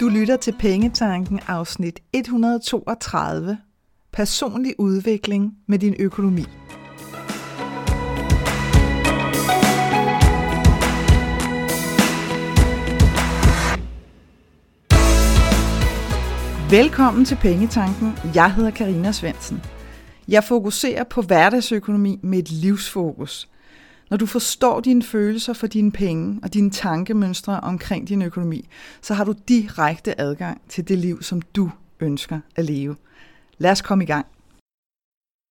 Du lytter til Pengetanken afsnit 132. Personlig udvikling med din økonomi. Velkommen til Pengetanken. Jeg hedder Karina Svensen. Jeg fokuserer på hverdagsøkonomi med et livsfokus – når du forstår dine følelser for dine penge og dine tankemønstre omkring din økonomi, så har du direkte adgang til det liv, som du ønsker at leve. Lad os komme i gang.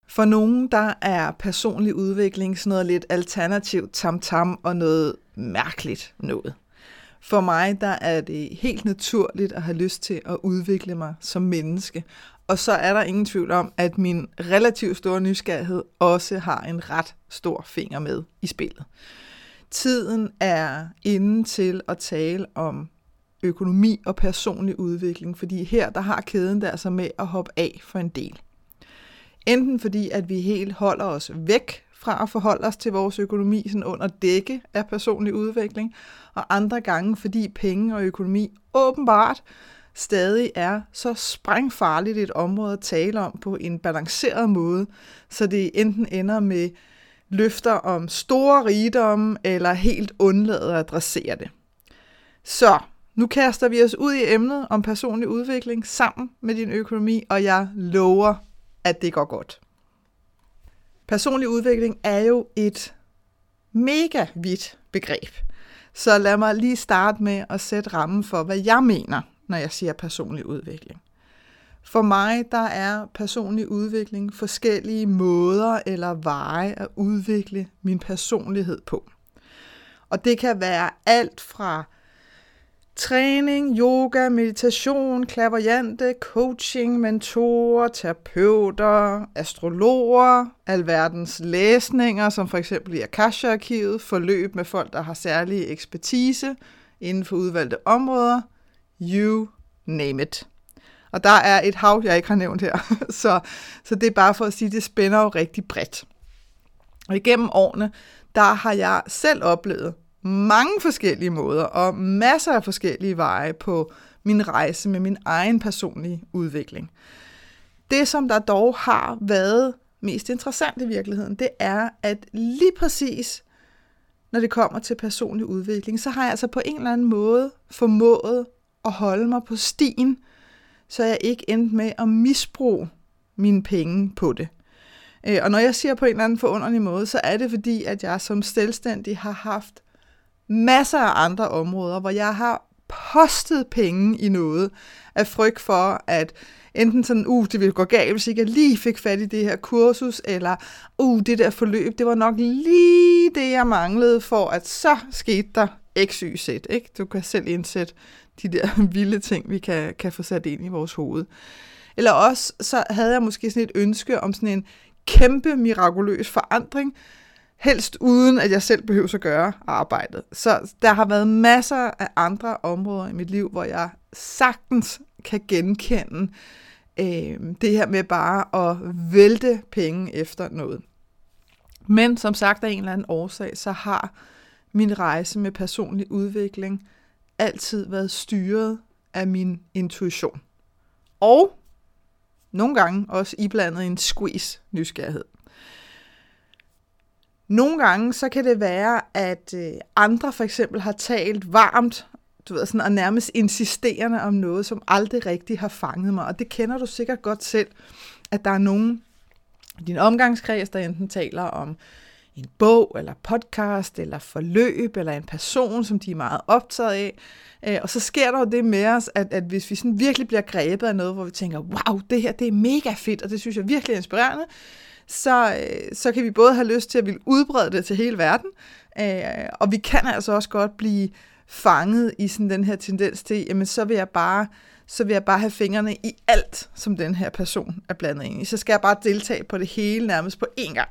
For nogen, der er personlig udvikling sådan noget lidt alternativt tam-tam og noget mærkeligt noget. For mig der er det helt naturligt at have lyst til at udvikle mig som menneske, og så er der ingen tvivl om, at min relativt store nysgerrighed også har en ret stor finger med i spillet. Tiden er inde til at tale om økonomi og personlig udvikling, fordi her der har kæden der altså med at hoppe af for en del. Enten fordi, at vi helt holder os væk fra at forholde os til vores økonomi sådan under dække af personlig udvikling, og andre gange fordi penge og økonomi åbenbart stadig er så sprængfarligt et område at tale om på en balanceret måde, så det enten ender med løfter om store rigdomme, eller helt undlader at adressere det. Så nu kaster vi os ud i emnet om personlig udvikling sammen med din økonomi, og jeg lover, at det går godt. Personlig udvikling er jo et mega vidt begreb. Så lad mig lige starte med at sætte rammen for, hvad jeg mener når jeg siger personlig udvikling. For mig der er personlig udvikling forskellige måder eller veje at udvikle min personlighed på. Og det kan være alt fra træning, yoga, meditation, klaverjante, coaching, mentorer, terapeuter, astrologer, alverdens læsninger, som for eksempel i Akasha-arkivet, forløb med folk, der har særlig ekspertise inden for udvalgte områder – You name it. Og der er et hav, jeg ikke har nævnt her. så, så det er bare for at sige, at det spænder jo rigtig bredt. Og igennem årene, der har jeg selv oplevet mange forskellige måder og masser af forskellige veje på min rejse med min egen personlige udvikling. Det, som der dog har været mest interessant i virkeligheden, det er, at lige præcis når det kommer til personlig udvikling, så har jeg altså på en eller anden måde formået at holde mig på stien, så jeg ikke endte med at misbruge mine penge på det. Øh, og når jeg siger på en eller anden forunderlig måde, så er det fordi, at jeg som selvstændig har haft masser af andre områder, hvor jeg har postet penge i noget af frygt for, at enten sådan, uh, det ville gå galt, hvis ikke jeg lige fik fat i det her kursus, eller uh, det der forløb, det var nok lige det, jeg manglede for, at så skete der x, y, z. Ikke? Du kan selv indsætte de der vilde ting, vi kan, kan få sat ind i vores hoved. Eller også, så havde jeg måske sådan et ønske om sådan en kæmpe mirakuløs forandring, helst uden at jeg selv behøver at gøre arbejdet. Så der har været masser af andre områder i mit liv, hvor jeg sagtens kan genkende øh, det her med bare at vælte penge efter noget. Men som sagt af en eller anden årsag, så har min rejse med personlig udvikling altid været styret af min intuition. Og nogle gange også iblandet en squeeze nysgerrighed. Nogle gange så kan det være, at øh, andre for eksempel har talt varmt, du ved, sådan, og nærmest insisterende om noget, som aldrig rigtig har fanget mig. Og det kender du sikkert godt selv, at der er nogen i din omgangskreds, der enten taler om en bog, eller podcast, eller forløb, eller en person, som de er meget optaget af. Øh, og så sker der jo det med os, at, at hvis vi sådan virkelig bliver grebet af noget, hvor vi tænker, wow, det her det er mega fedt, og det synes jeg virkelig er inspirerende, så, øh, så kan vi både have lyst til at ville udbrede det til hele verden, øh, og vi kan altså også godt blive fanget i sådan den her tendens til, jamen så vil jeg bare så vil jeg bare have fingrene i alt, som den her person er blandet ind i. Så skal jeg bare deltage på det hele nærmest på én gang.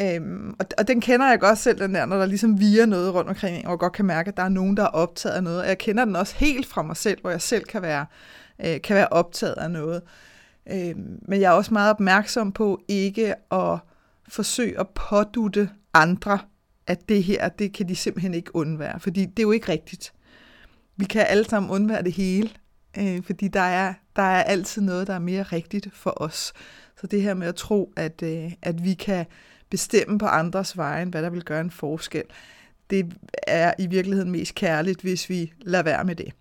Øhm, og, og den kender jeg godt selv, den der, når der ligesom virer noget rundt omkring, og jeg godt kan mærke, at der er nogen, der er optaget af noget. Og jeg kender den også helt fra mig selv, hvor jeg selv kan være, øh, kan være optaget af noget. Øh, men jeg er også meget opmærksom på ikke at forsøge at pådutte andre, at det her, det kan de simpelthen ikke undvære, fordi det er jo ikke rigtigt. vi kan alle sammen undvære det hele, øh, fordi der er, der er altid noget, der er mere rigtigt for os. Så det her med at tro, at, øh, at vi kan bestemme på andres veje, hvad der vil gøre en forskel, det er i virkeligheden mest kærligt, hvis vi lader være med det.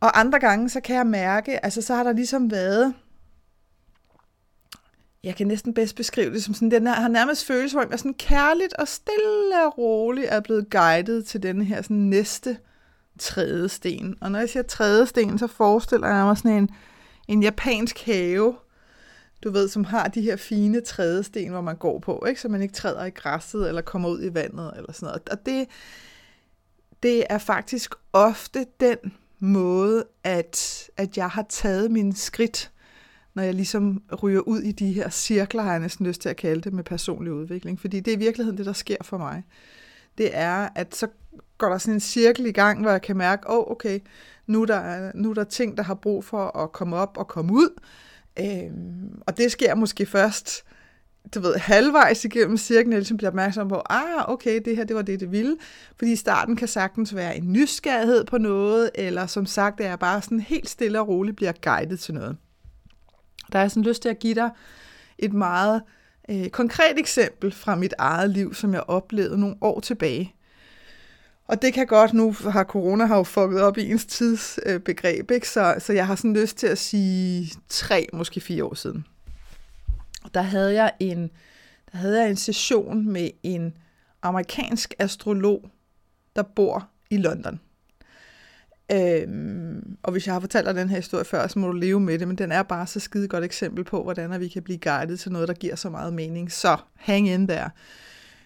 Og andre gange, så kan jeg mærke, altså så har der ligesom været, jeg kan næsten bedst beskrive det som sådan, den her, har nærmest følelse, hvor jeg sådan kærligt og stille og roligt er blevet guidet til den her sådan næste tredje sten. Og når jeg siger tredje sten, så forestiller jeg mig sådan en, en japansk have, du ved, som har de her fine trædesten, hvor man går på, ikke? så man ikke træder i græsset eller kommer ud i vandet eller sådan noget. Og det, det er faktisk ofte den måde, at, at jeg har taget mine skridt, når jeg ligesom ryger ud i de her cirkler, har jeg næsten lyst til at kalde det, med personlig udvikling. Fordi det er i virkeligheden det, der sker for mig. Det er, at så går der sådan en cirkel i gang, hvor jeg kan mærke, åh, oh, okay, nu er, der, nu er der ting, der har brug for at komme op og komme ud. Øhm, og det sker måske først, du ved, halvvejs igennem cirklen, jeg ligesom bliver opmærksom på, ah, okay, det her, det var det, det ville. Fordi starten kan sagtens være en nysgerrighed på noget, eller som sagt, er jeg bare sådan helt stille og roligt bliver guidet til noget. Der er sådan lyst til at give dig et meget øh, konkret eksempel fra mit eget liv, som jeg oplevede nogle år tilbage. Og det kan godt, nu har corona har jo fucket op i ens tidsbegreb, ikke? Så, så jeg har sådan lyst til at sige tre, måske fire år siden. Der havde jeg en, der havde jeg en session med en amerikansk astrolog, der bor i London. Øhm, og hvis jeg har fortalt dig den her historie før, så må du leve med det, men den er bare så skide godt eksempel på, hvordan vi kan blive guidet til noget, der giver så meget mening. Så hang in der.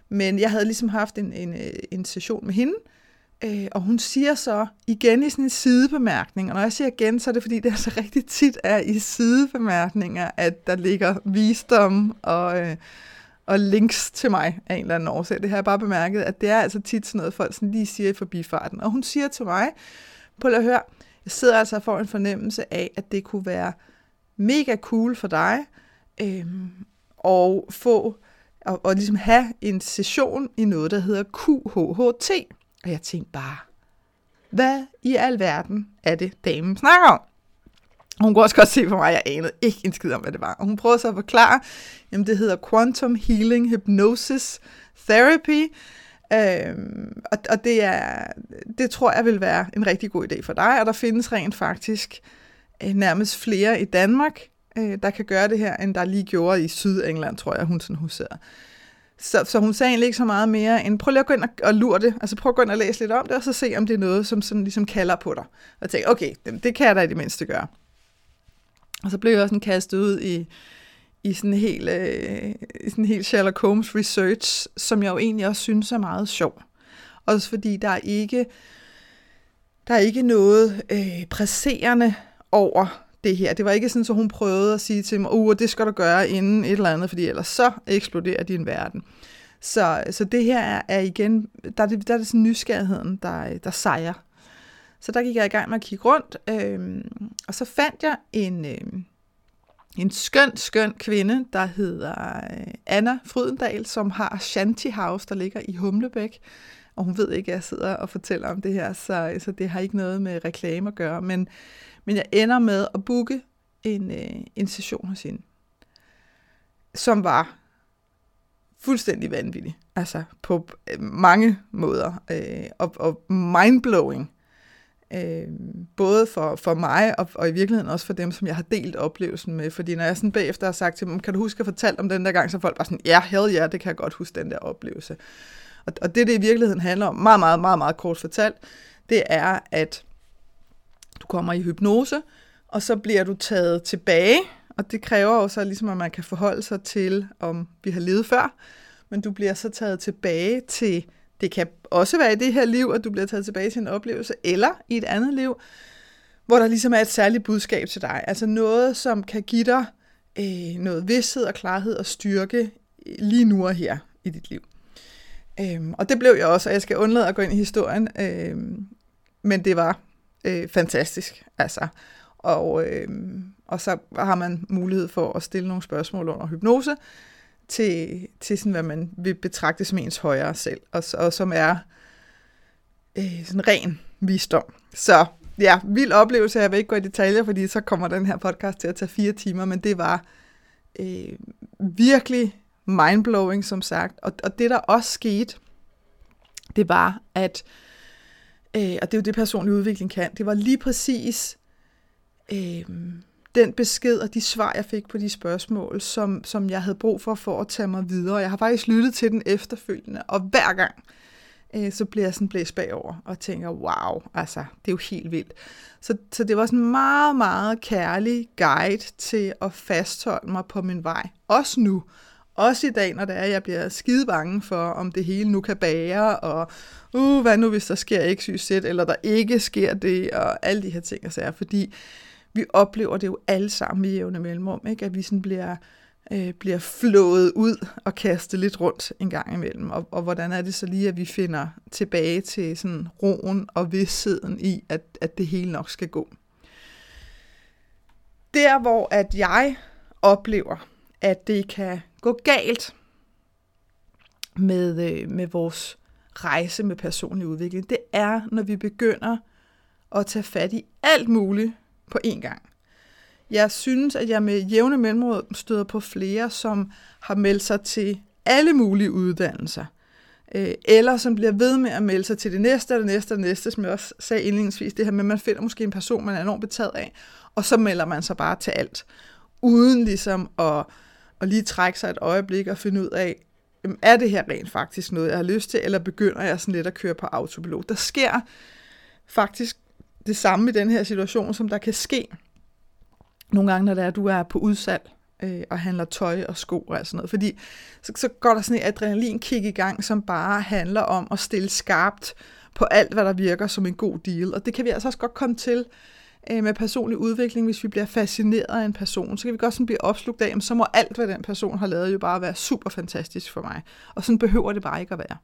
Men jeg havde ligesom haft en, en, øh, en session med hende, øh, Øh, og hun siger så igen i sådan en sidebemærkning, og når jeg siger igen, så er det fordi, det er så rigtig tit er i sidebemærkninger, at der ligger visdom og, øh, og links til mig af en eller anden årsag. Det har jeg bare bemærket, at det er altså tit sådan noget, folk sådan lige siger i forbifarten. Og hun siger til mig, på at høre, jeg sidder altså og får en fornemmelse af, at det kunne være mega cool for dig, øh, og få og, og ligesom have en session i noget, der hedder QHHT. Og jeg tænkte bare, hvad i al verden er det, damen snakker om? Hun kunne også godt se på mig, at jeg anede ikke en skid om, hvad det var. Og hun prøvede så at forklare, jamen det hedder Quantum Healing Hypnosis Therapy. Øhm, og, og det, er, det tror jeg vil være en rigtig god idé for dig, og der findes rent faktisk øh, nærmest flere i Danmark, øh, der kan gøre det her, end der lige gjorde i Sydengland, tror jeg, hun sådan huserede. Så, så hun sagde egentlig ikke så meget mere end, prøv lige at gå ind og, og lure det, altså prøv at gå ind og læse lidt om det, og så se, om det er noget, som sådan ligesom kalder på dig. Og tænke, okay, det, det kan jeg da i det mindste gøre. Og så blev jeg sådan kastet ud i, i sådan en helt, øh, i sådan helt Sherlock Holmes research, som jeg jo egentlig også synes er meget sjov. Også fordi der er ikke, der er ikke noget øh, presserende over det her. Det var ikke sådan, så hun prøvede at sige til mig, uh, det skal du gøre inden et eller andet, fordi ellers så eksploderer din verden. Så, så det her er, er igen, der er det, der er det sådan nysgerrigheden, der, der sejrer. Så der gik jeg i gang med at kigge rundt, øh, og så fandt jeg en, øh, en skøn, skøn kvinde, der hedder øh, Anna Frydendal, som har Shanty House, der ligger i Humlebæk. Og hun ved ikke, at jeg sidder og fortæller om det her, så, så det har ikke noget med reklame at gøre. Men, men jeg ender med at booke en, øh, en session hos hende, som var fuldstændig vanvittig. Altså på øh, mange måder. Øh, og, og mindblowing. Øh, både for, for mig og, og i virkeligheden også for dem, som jeg har delt oplevelsen med. Fordi når jeg sådan bagefter har sagt til dem, kan du huske at fortælle om den der gang, så folk bare sådan, ja, hell hell yeah, det kan jeg godt huske den der oplevelse. Og, og det, det i virkeligheden handler om, meget, meget, meget, meget kort fortalt, det er, at du kommer i hypnose, og så bliver du taget tilbage, og det kræver jo så ligesom, at man kan forholde sig til, om vi har levet før, men du bliver så taget tilbage til det kan også være i det her liv, at du bliver taget tilbage til en oplevelse, eller i et andet liv, hvor der ligesom er et særligt budskab til dig. Altså noget, som kan give dig øh, noget vidshed og klarhed og styrke lige nu og her i dit liv. Øhm, og det blev jeg også, og jeg skal undlade at gå ind i historien, øhm, men det var øh, fantastisk. Altså. Og, øh, og så har man mulighed for at stille nogle spørgsmål under hypnose, til, til sådan, hvad man vil betragte som ens højere selv, og, og som er øh, sådan ren visdom. Så ja, vild oplevelse. Jeg vil ikke gå i detaljer, fordi så kommer den her podcast til at tage fire timer, men det var øh, virkelig mindblowing, som sagt. Og, og det, der også skete, det var, at, øh, og det er jo det, personlig udvikling kan, det var lige præcis øh, den besked og de svar, jeg fik på de spørgsmål, som, som jeg havde brug for for at tage mig videre. Jeg har faktisk lyttet til den efterfølgende, og hver gang, øh, så bliver jeg sådan blæst bagover og tænker, wow, altså, det er jo helt vildt. Så, så det var sådan en meget, meget kærlig guide til at fastholde mig på min vej. Også nu. Også i dag, når det er, jeg bliver skide bange for, om det hele nu kan bære, og uh, hvad nu, hvis der sker ikke sygt eller der ikke sker det, og alle de her ting og sager. Fordi vi oplever det jo alle sammen i jævne mellemrum, ikke? at vi sådan bliver, øh, bliver flået ud og kastet lidt rundt en gang imellem. Og, og hvordan er det så lige, at vi finder tilbage til sådan roen og vidsheden i, at, at det hele nok skal gå. Der, hvor at jeg oplever, at det kan gå galt med, øh, med vores rejse med personlig udvikling, det er, når vi begynder at tage fat i alt muligt på én gang. Jeg synes, at jeg med jævne mellemråd støder på flere, som har meldt sig til alle mulige uddannelser, øh, eller som bliver ved med at melde sig til det næste, og det næste, og det næste, som jeg også sagde indledningsvis, det her med, at man finder måske en person, man er enormt betaget af, og så melder man sig bare til alt, uden ligesom at, og lige trække sig et øjeblik og finde ud af, er det her rent faktisk noget, jeg har lyst til, eller begynder jeg sådan lidt at køre på autopilot? Der sker faktisk det samme i den her situation, som der kan ske nogle gange, når det er, at du er på udsalg øh, og handler tøj og sko og sådan noget. Fordi så, så går der sådan et adrenalinkick i gang, som bare handler om at stille skarpt på alt, hvad der virker som en god deal. Og det kan vi altså også godt komme til øh, med personlig udvikling, hvis vi bliver fascineret af en person. Så kan vi godt sådan blive opslugt af, så må alt, hvad den person har lavet, jo bare være super fantastisk for mig. Og sådan behøver det bare ikke at være.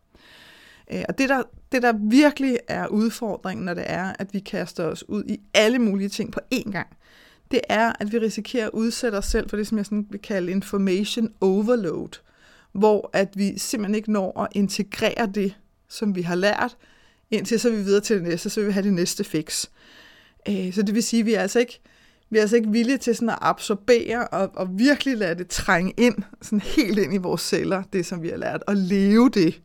Øh, og det der, det, der virkelig er udfordringen, når det er, at vi kaster os ud i alle mulige ting på én gang, det er, at vi risikerer at udsætte os selv for det, som jeg sådan vil kalde information overload, hvor at vi simpelthen ikke når at integrere det, som vi har lært, indtil så er vi videre til det næste, så vil vi have det næste fix. Øh, så det vil sige, at vi er altså ikke, vi er altså ikke villige til sådan at absorbere og, og virkelig lade det trænge ind, sådan helt ind i vores celler, det som vi har lært, og leve det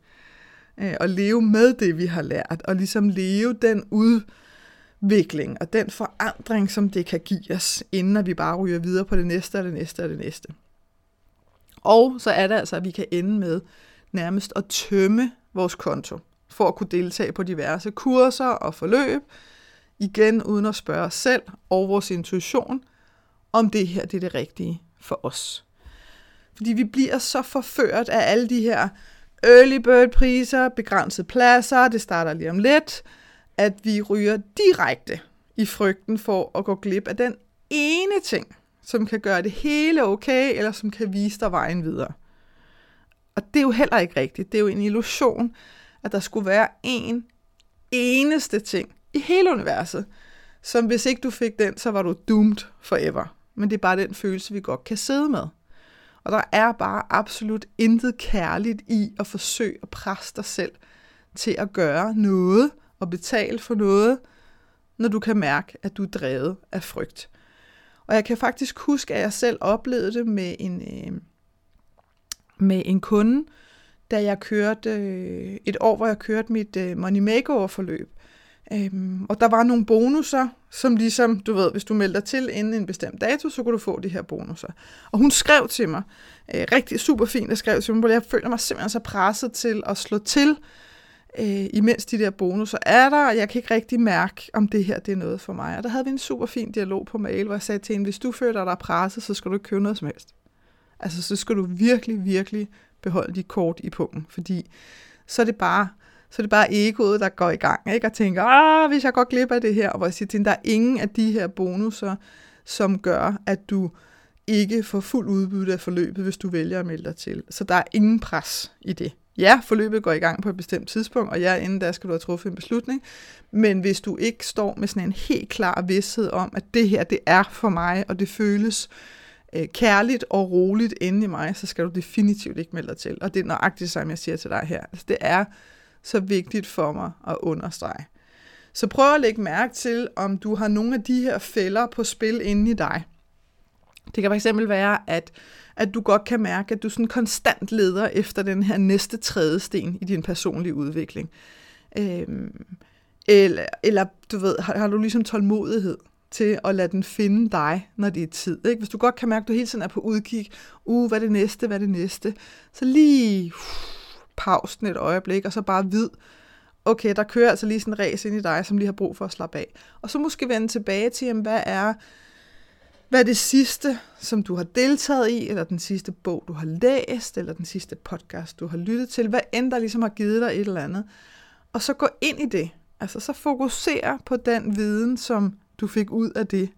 øh, og leve med det, vi har lært, og ligesom leve den udvikling og den forandring, som det kan give os, inden vi bare ryger videre på det næste og det næste og det næste. Og så er det altså, at vi kan ende med nærmest at tømme vores konto, for at kunne deltage på diverse kurser og forløb, igen uden at spørge os selv og vores intuition, om det her det er det rigtige for os. Fordi vi bliver så forført af alle de her early bird priser, begrænsede pladser, det starter lige om lidt, at vi ryger direkte i frygten for at gå glip af den ene ting, som kan gøre det hele okay, eller som kan vise dig vejen videre. Og det er jo heller ikke rigtigt. Det er jo en illusion, at der skulle være en eneste ting i hele universet, som hvis ikke du fik den, så var du doomed forever. Men det er bare den følelse, vi godt kan sidde med. Og der er bare absolut intet kærligt i at forsøge at presse dig selv til at gøre noget og betale for noget, når du kan mærke, at du er drevet af frygt. Og jeg kan faktisk huske, at jeg selv oplevede det med en, øh, med en kunde, da jeg kørte øh, et år, hvor jeg kørte mit øh, Money Makeover-forløb. Øhm, og der var nogle bonusser, som ligesom, du ved, hvis du melder til inden en bestemt dato, så kunne du få de her bonusser. Og hun skrev til mig, øh, rigtig super fint, at skrev til mig, jeg føler mig simpelthen så presset til at slå til, øh, imens de der bonusser er der, og jeg kan ikke rigtig mærke, om det her det er noget for mig. Og der havde vi en super fin dialog på mail, hvor jeg sagde til hende, hvis du føler dig presset, så skal du ikke købe noget som helst. Altså, så skal du virkelig, virkelig beholde dit kort i punkten, fordi så er det bare så det er bare egoet, der går i gang, ikke? og tænker, ah, hvis jeg går glip af det her, og hvor jeg siger til der er ingen af de her bonusser, som gør, at du ikke får fuld udbytte af forløbet, hvis du vælger at melde dig til. Så der er ingen pres i det. Ja, forløbet går i gang på et bestemt tidspunkt, og ja, inden da skal du have truffet en beslutning. Men hvis du ikke står med sådan en helt klar vidsthed om, at det her, det er for mig, og det føles øh, kærligt og roligt inde i mig, så skal du definitivt ikke melde dig til. Og det er nøjagtigt, som jeg siger til dig her. Altså, det er så vigtigt for mig at understrege. Så prøv at lægge mærke til, om du har nogle af de her fælder på spil inde i dig. Det kan fx være, at, at du godt kan mærke, at du sådan konstant leder efter den her næste trædesten i din personlige udvikling. Øhm, eller, eller du ved, har, har du ligesom tålmodighed til at lade den finde dig, når det er tid. Ikke? Hvis du godt kan mærke, at du hele tiden er på udkig, uh, hvad er det næste, hvad er det næste, så lige uh, pausen et øjeblik, og så bare vid, okay, der kører altså lige sådan en ræs ind i dig, som lige har brug for at slappe af. Og så måske vende tilbage til, jamen, hvad er, hvad er det sidste, som du har deltaget i, eller den sidste bog, du har læst, eller den sidste podcast, du har lyttet til, hvad end der ligesom har givet dig et eller andet. Og så gå ind i det. Altså så fokusere på den viden, som du fik ud af det,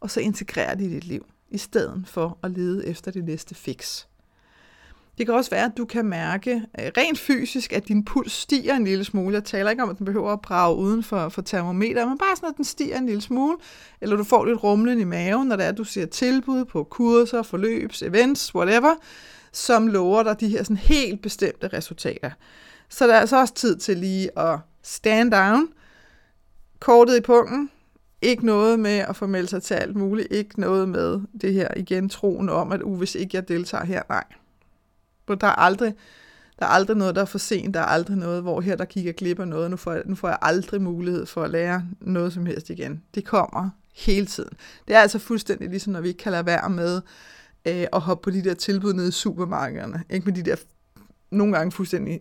og så integrere det i dit liv, i stedet for at lede efter det næste fix. Det kan også være, at du kan mærke øh, rent fysisk, at din puls stiger en lille smule. Jeg taler ikke om, at den behøver at brage uden for, for termometer, men bare sådan, at den stiger en lille smule. Eller du får lidt rumlen i maven, når det er, at du ser tilbud på kurser, forløbs, events, whatever, som lover dig de her sådan helt bestemte resultater. Så der er altså også tid til lige at stand down, kortet i punkten, ikke noget med at formelde sig til alt muligt, ikke noget med det her igen troen om, at uh, hvis ikke jeg deltager her, nej. For der er aldrig, der er aldrig noget, der er for sent. Der er aldrig noget, hvor her der kigger glip af noget. Nu får, jeg, nu får jeg aldrig mulighed for at lære noget som helst igen. Det kommer hele tiden. Det er altså fuldstændig ligesom, når vi ikke kan lade være med øh, at hoppe på de der tilbud nede i supermarkederne. Ikke med de der nogle gange fuldstændig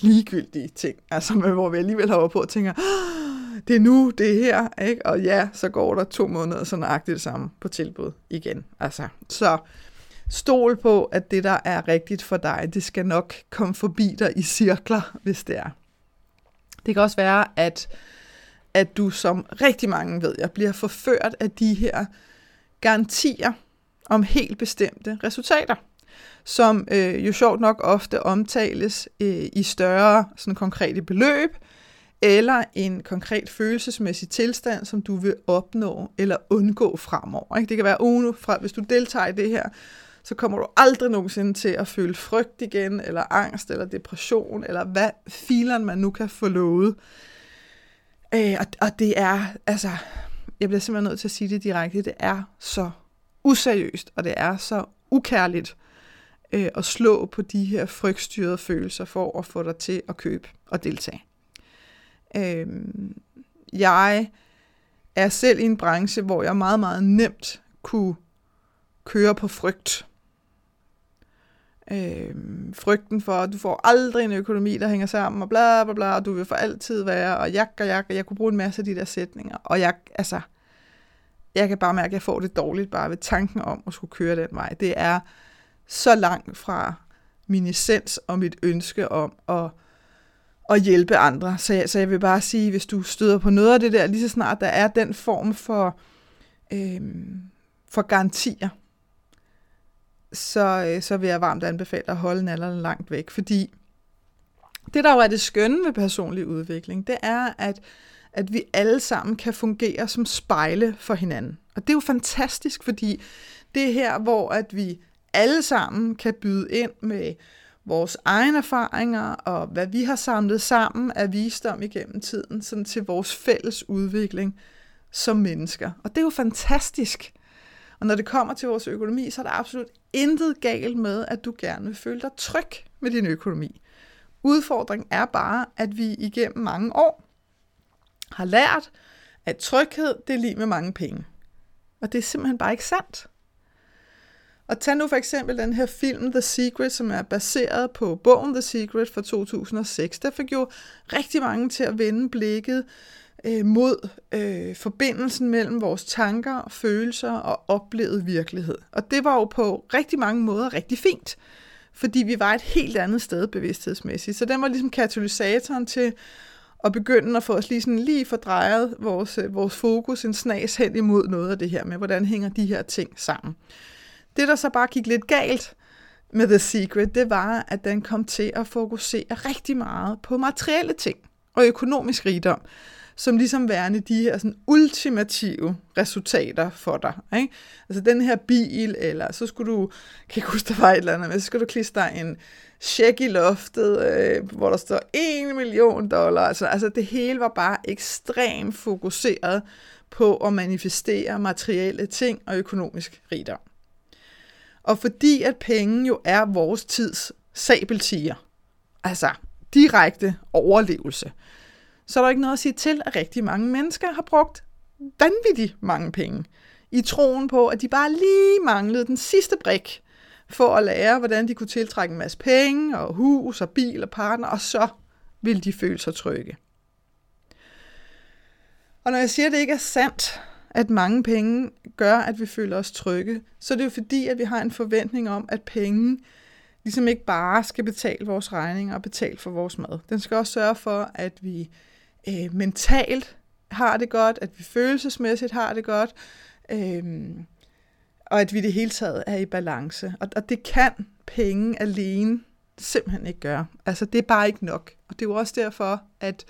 ligegyldige ting. Altså, hvor vi alligevel hopper på og tænker, det er nu, det er her, ikke? Og ja, så går der to måneder, så nøjagtigt det samme på tilbud igen. Altså, så stol på, at det, der er rigtigt for dig, det skal nok komme forbi dig i cirkler, hvis det er. Det kan også være, at, at du, som rigtig mange ved jeg, bliver forført af de her garantier om helt bestemte resultater, som øh, jo sjovt nok ofte omtales øh, i større sådan konkrete beløb, eller en konkret følelsesmæssig tilstand, som du vil opnå eller undgå fremover. Ikke? Det kan være, uno fra, hvis du deltager i det her, så kommer du aldrig nogensinde til at føle frygt igen, eller angst, eller depression, eller hvad fileren man nu kan få lovet. Øh, og, og det er, altså, jeg bliver simpelthen nødt til at sige det direkte, det er så useriøst, og det er så ukærligt øh, at slå på de her frygtstyrede følelser for at få dig til at købe og deltage. Øh, jeg er selv i en branche, hvor jeg meget, meget nemt kunne køre på frygt. Øh, frygten for, at du får aldrig en økonomi, der hænger sammen, og bla bla bla, og du vil for altid være, og jak og jak, og jeg kunne bruge en masse af de der sætninger. Og jeg, altså, jeg kan bare mærke, at jeg får det dårligt bare ved tanken om at skulle køre den vej. Det er så langt fra min essens og mit ønske om at at hjælpe andre. Så jeg, så jeg vil bare sige, hvis du støder på noget af det der, lige så snart der er den form for, øh, for garantier, så, øh, så vil jeg varmt anbefale at holde nallerne langt væk, fordi det, der jo er det skønne ved personlig udvikling, det er, at, at vi alle sammen kan fungere som spejle for hinanden. Og det er jo fantastisk, fordi det er her, hvor at vi alle sammen kan byde ind med vores egne erfaringer og hvad vi har samlet sammen af visdom igennem tiden, sådan til vores fælles udvikling som mennesker. Og det er jo fantastisk. Og når det kommer til vores økonomi, så er der absolut intet galt med, at du gerne vil føle dig tryg med din økonomi. Udfordringen er bare, at vi igennem mange år har lært, at tryghed det er lige med mange penge. Og det er simpelthen bare ikke sandt. Og tag nu for eksempel den her film The Secret, som er baseret på bogen The Secret fra 2006. Der fik jo rigtig mange til at vende blikket øh, mod øh, forbindelsen mellem vores tanker, følelser og oplevet virkelighed. Og det var jo på rigtig mange måder rigtig fint, fordi vi var et helt andet sted bevidsthedsmæssigt. Så den var ligesom katalysatoren til at begynde at få os lige, sådan lige fordrejet vores, øh, vores fokus en snas hen imod noget af det her med, hvordan hænger de her ting sammen. Det, der så bare gik lidt galt med The Secret, det var, at den kom til at fokusere rigtig meget på materielle ting og økonomisk rigdom, som ligesom værende de her sådan ultimative resultater for dig. Ikke? Altså den her bil, eller så skulle du, kan ikke huske, der var et eller andet, men så skulle du klistre en check i loftet, øh, hvor der står 1 million dollar. Altså, altså det hele var bare ekstremt fokuseret på at manifestere materielle ting og økonomisk rigdom. Og fordi at penge jo er vores tids sabeltiger, altså direkte overlevelse, så er der ikke noget at sige til, at rigtig mange mennesker har brugt vanvittigt mange penge i troen på, at de bare lige manglede den sidste brik for at lære, hvordan de kunne tiltrække en masse penge og hus og bil og partner, og så ville de føle sig trygge. Og når jeg siger, at det ikke er sandt, at mange penge gør, at vi føler os trygge, så er det jo fordi, at vi har en forventning om, at penge ligesom ikke bare skal betale vores regninger og betale for vores mad. Den skal også sørge for, at vi øh, mentalt har det godt, at vi følelsesmæssigt har det godt, øh, og at vi det hele taget er i balance. Og, og det kan penge alene simpelthen ikke gøre. Altså, det er bare ikke nok. Og det er jo også derfor, at,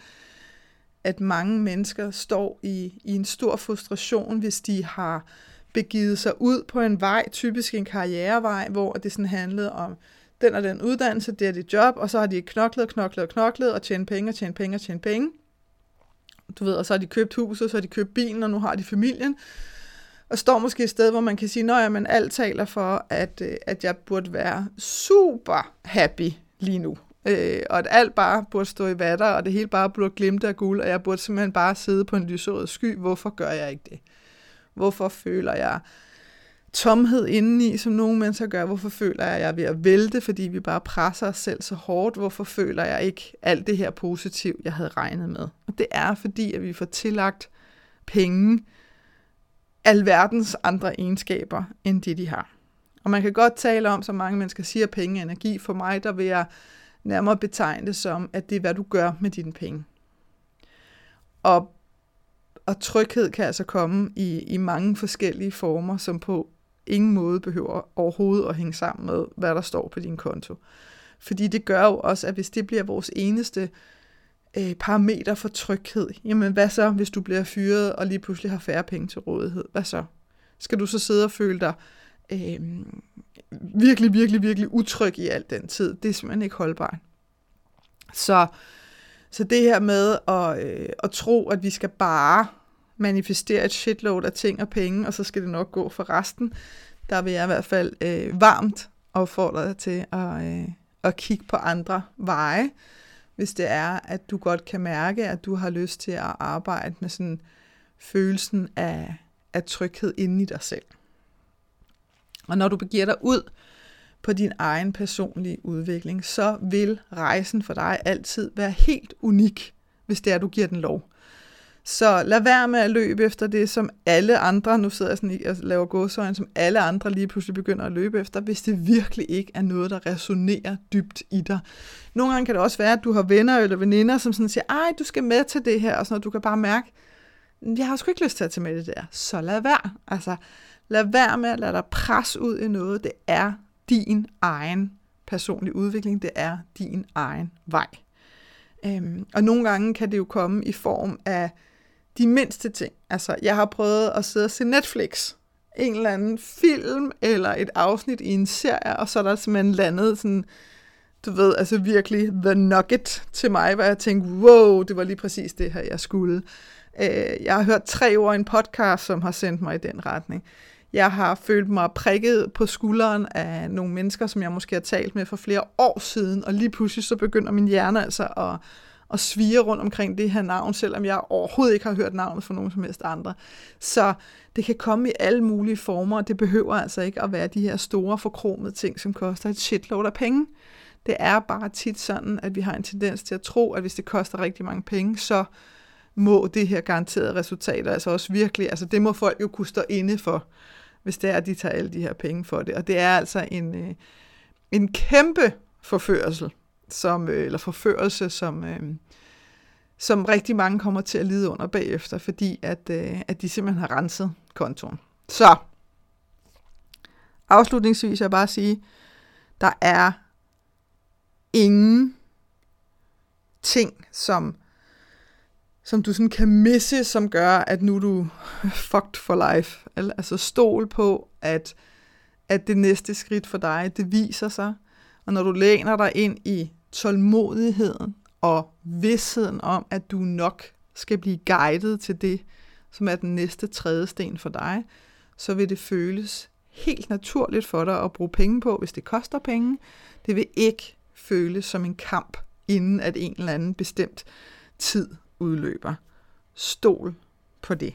at mange mennesker står i, i en stor frustration, hvis de har begivet sig ud på en vej, typisk en karrierevej, hvor det sådan handlede om den og den uddannelse, det er det job, og så har de knoklet, knoklet, knoklet, og tjent penge, og tjent penge, og tjent penge. Du ved, og så har de købt huset, så har de købt bilen, og nu har de familien. Og står måske et sted, hvor man kan sige, at men alt taler for, at, øh, at jeg burde være super happy lige nu. Øh, og at alt bare burde stå i vatter, og det hele bare burde glimte af guld, og jeg burde simpelthen bare sidde på en lyserød sky. Hvorfor gør jeg ikke det? Hvorfor føler jeg tomhed indeni, som nogle mennesker gør? Hvorfor føler jeg, at jeg er ved at vælte, fordi vi bare presser os selv så hårdt? Hvorfor føler jeg ikke alt det her positiv, jeg havde regnet med? Og det er fordi, at vi får tillagt penge, alverdens andre egenskaber, end det de har. Og man kan godt tale om, som mange mennesker siger, penge er energi. For mig, der vil jeg nærmere betegne det som, at det er, hvad du gør med dine penge. Og, og tryghed kan altså komme i, i mange forskellige former, som på ingen måde behøver overhovedet at hænge sammen med, hvad der står på din konto. Fordi det gør jo også, at hvis det bliver vores eneste øh, parameter for tryghed, jamen hvad så, hvis du bliver fyret og lige pludselig har færre penge til rådighed? Hvad så? Skal du så sidde og føle dig øh, virkelig, virkelig, virkelig utryg i al den tid? Det er simpelthen ikke holdbart. Så, så det her med at, øh, at tro, at vi skal bare manifestere et shitload af ting og penge, og så skal det nok gå for resten, der vil jeg i hvert fald øh, varmt opfordre dig til at, øh, at kigge på andre veje, hvis det er, at du godt kan mærke, at du har lyst til at arbejde med sådan følelsen af, af tryghed inde i dig selv. Og når du begiver dig ud på din egen personlige udvikling, så vil rejsen for dig altid være helt unik, hvis det er, du giver den lov. Så lad være med at løbe efter det, som alle andre, nu sidder jeg sådan og laver gåsøjne, som alle andre lige pludselig begynder at løbe efter, hvis det virkelig ikke er noget, der resonerer dybt i dig. Nogle gange kan det også være, at du har venner eller veninder, som sådan siger, ej, du skal med til det her, og sådan noget, du kan bare mærke, jeg har sgu ikke lyst til at tage med det der. Så lad være. Altså, lad være med at lade dig presse ud i noget. Det er din egen personlige udvikling. Det er din egen vej. Øhm, og nogle gange kan det jo komme i form af de mindste ting. Altså, jeg har prøvet at sidde og se Netflix. En eller anden film eller et afsnit i en serie, og så er der simpelthen landet sådan, du ved, altså virkelig the nugget til mig, hvor jeg tænkte, wow, det var lige præcis det her, jeg skulle. Øh, jeg har hørt tre ord i en podcast, som har sendt mig i den retning. Jeg har følt mig prikket på skulderen af nogle mennesker, som jeg måske har talt med for flere år siden, og lige pludselig så begynder min hjerne altså at og sviger rundt omkring det her navn, selvom jeg overhovedet ikke har hørt navnet for nogen som helst andre. Så det kan komme i alle mulige former, og det behøver altså ikke at være de her store forkromede ting, som koster et shitload af penge. Det er bare tit sådan, at vi har en tendens til at tro, at hvis det koster rigtig mange penge, så må det her garanterede resultater altså også virkelig, altså det må folk jo kunne stå inde for, hvis det er, at de tager alle de her penge for det. Og det er altså en, øh, en kæmpe forførsel som, øh, eller forførelse, som, øh, som rigtig mange kommer til at lide under bagefter, fordi at, øh, at de simpelthen har renset kontoen. Så, afslutningsvis vil jeg bare sige, der er ingen ting, som, som du sådan kan misse, som gør, at nu er du fucked for life. Altså stol på, at, at det næste skridt for dig, det viser sig. Og når du læner dig ind i tålmodigheden og vidsheden om, at du nok skal blive guidet til det, som er den næste tredje sten for dig, så vil det føles helt naturligt for dig at bruge penge på, hvis det koster penge. Det vil ikke føles som en kamp, inden at en eller anden bestemt tid udløber. Stol på det.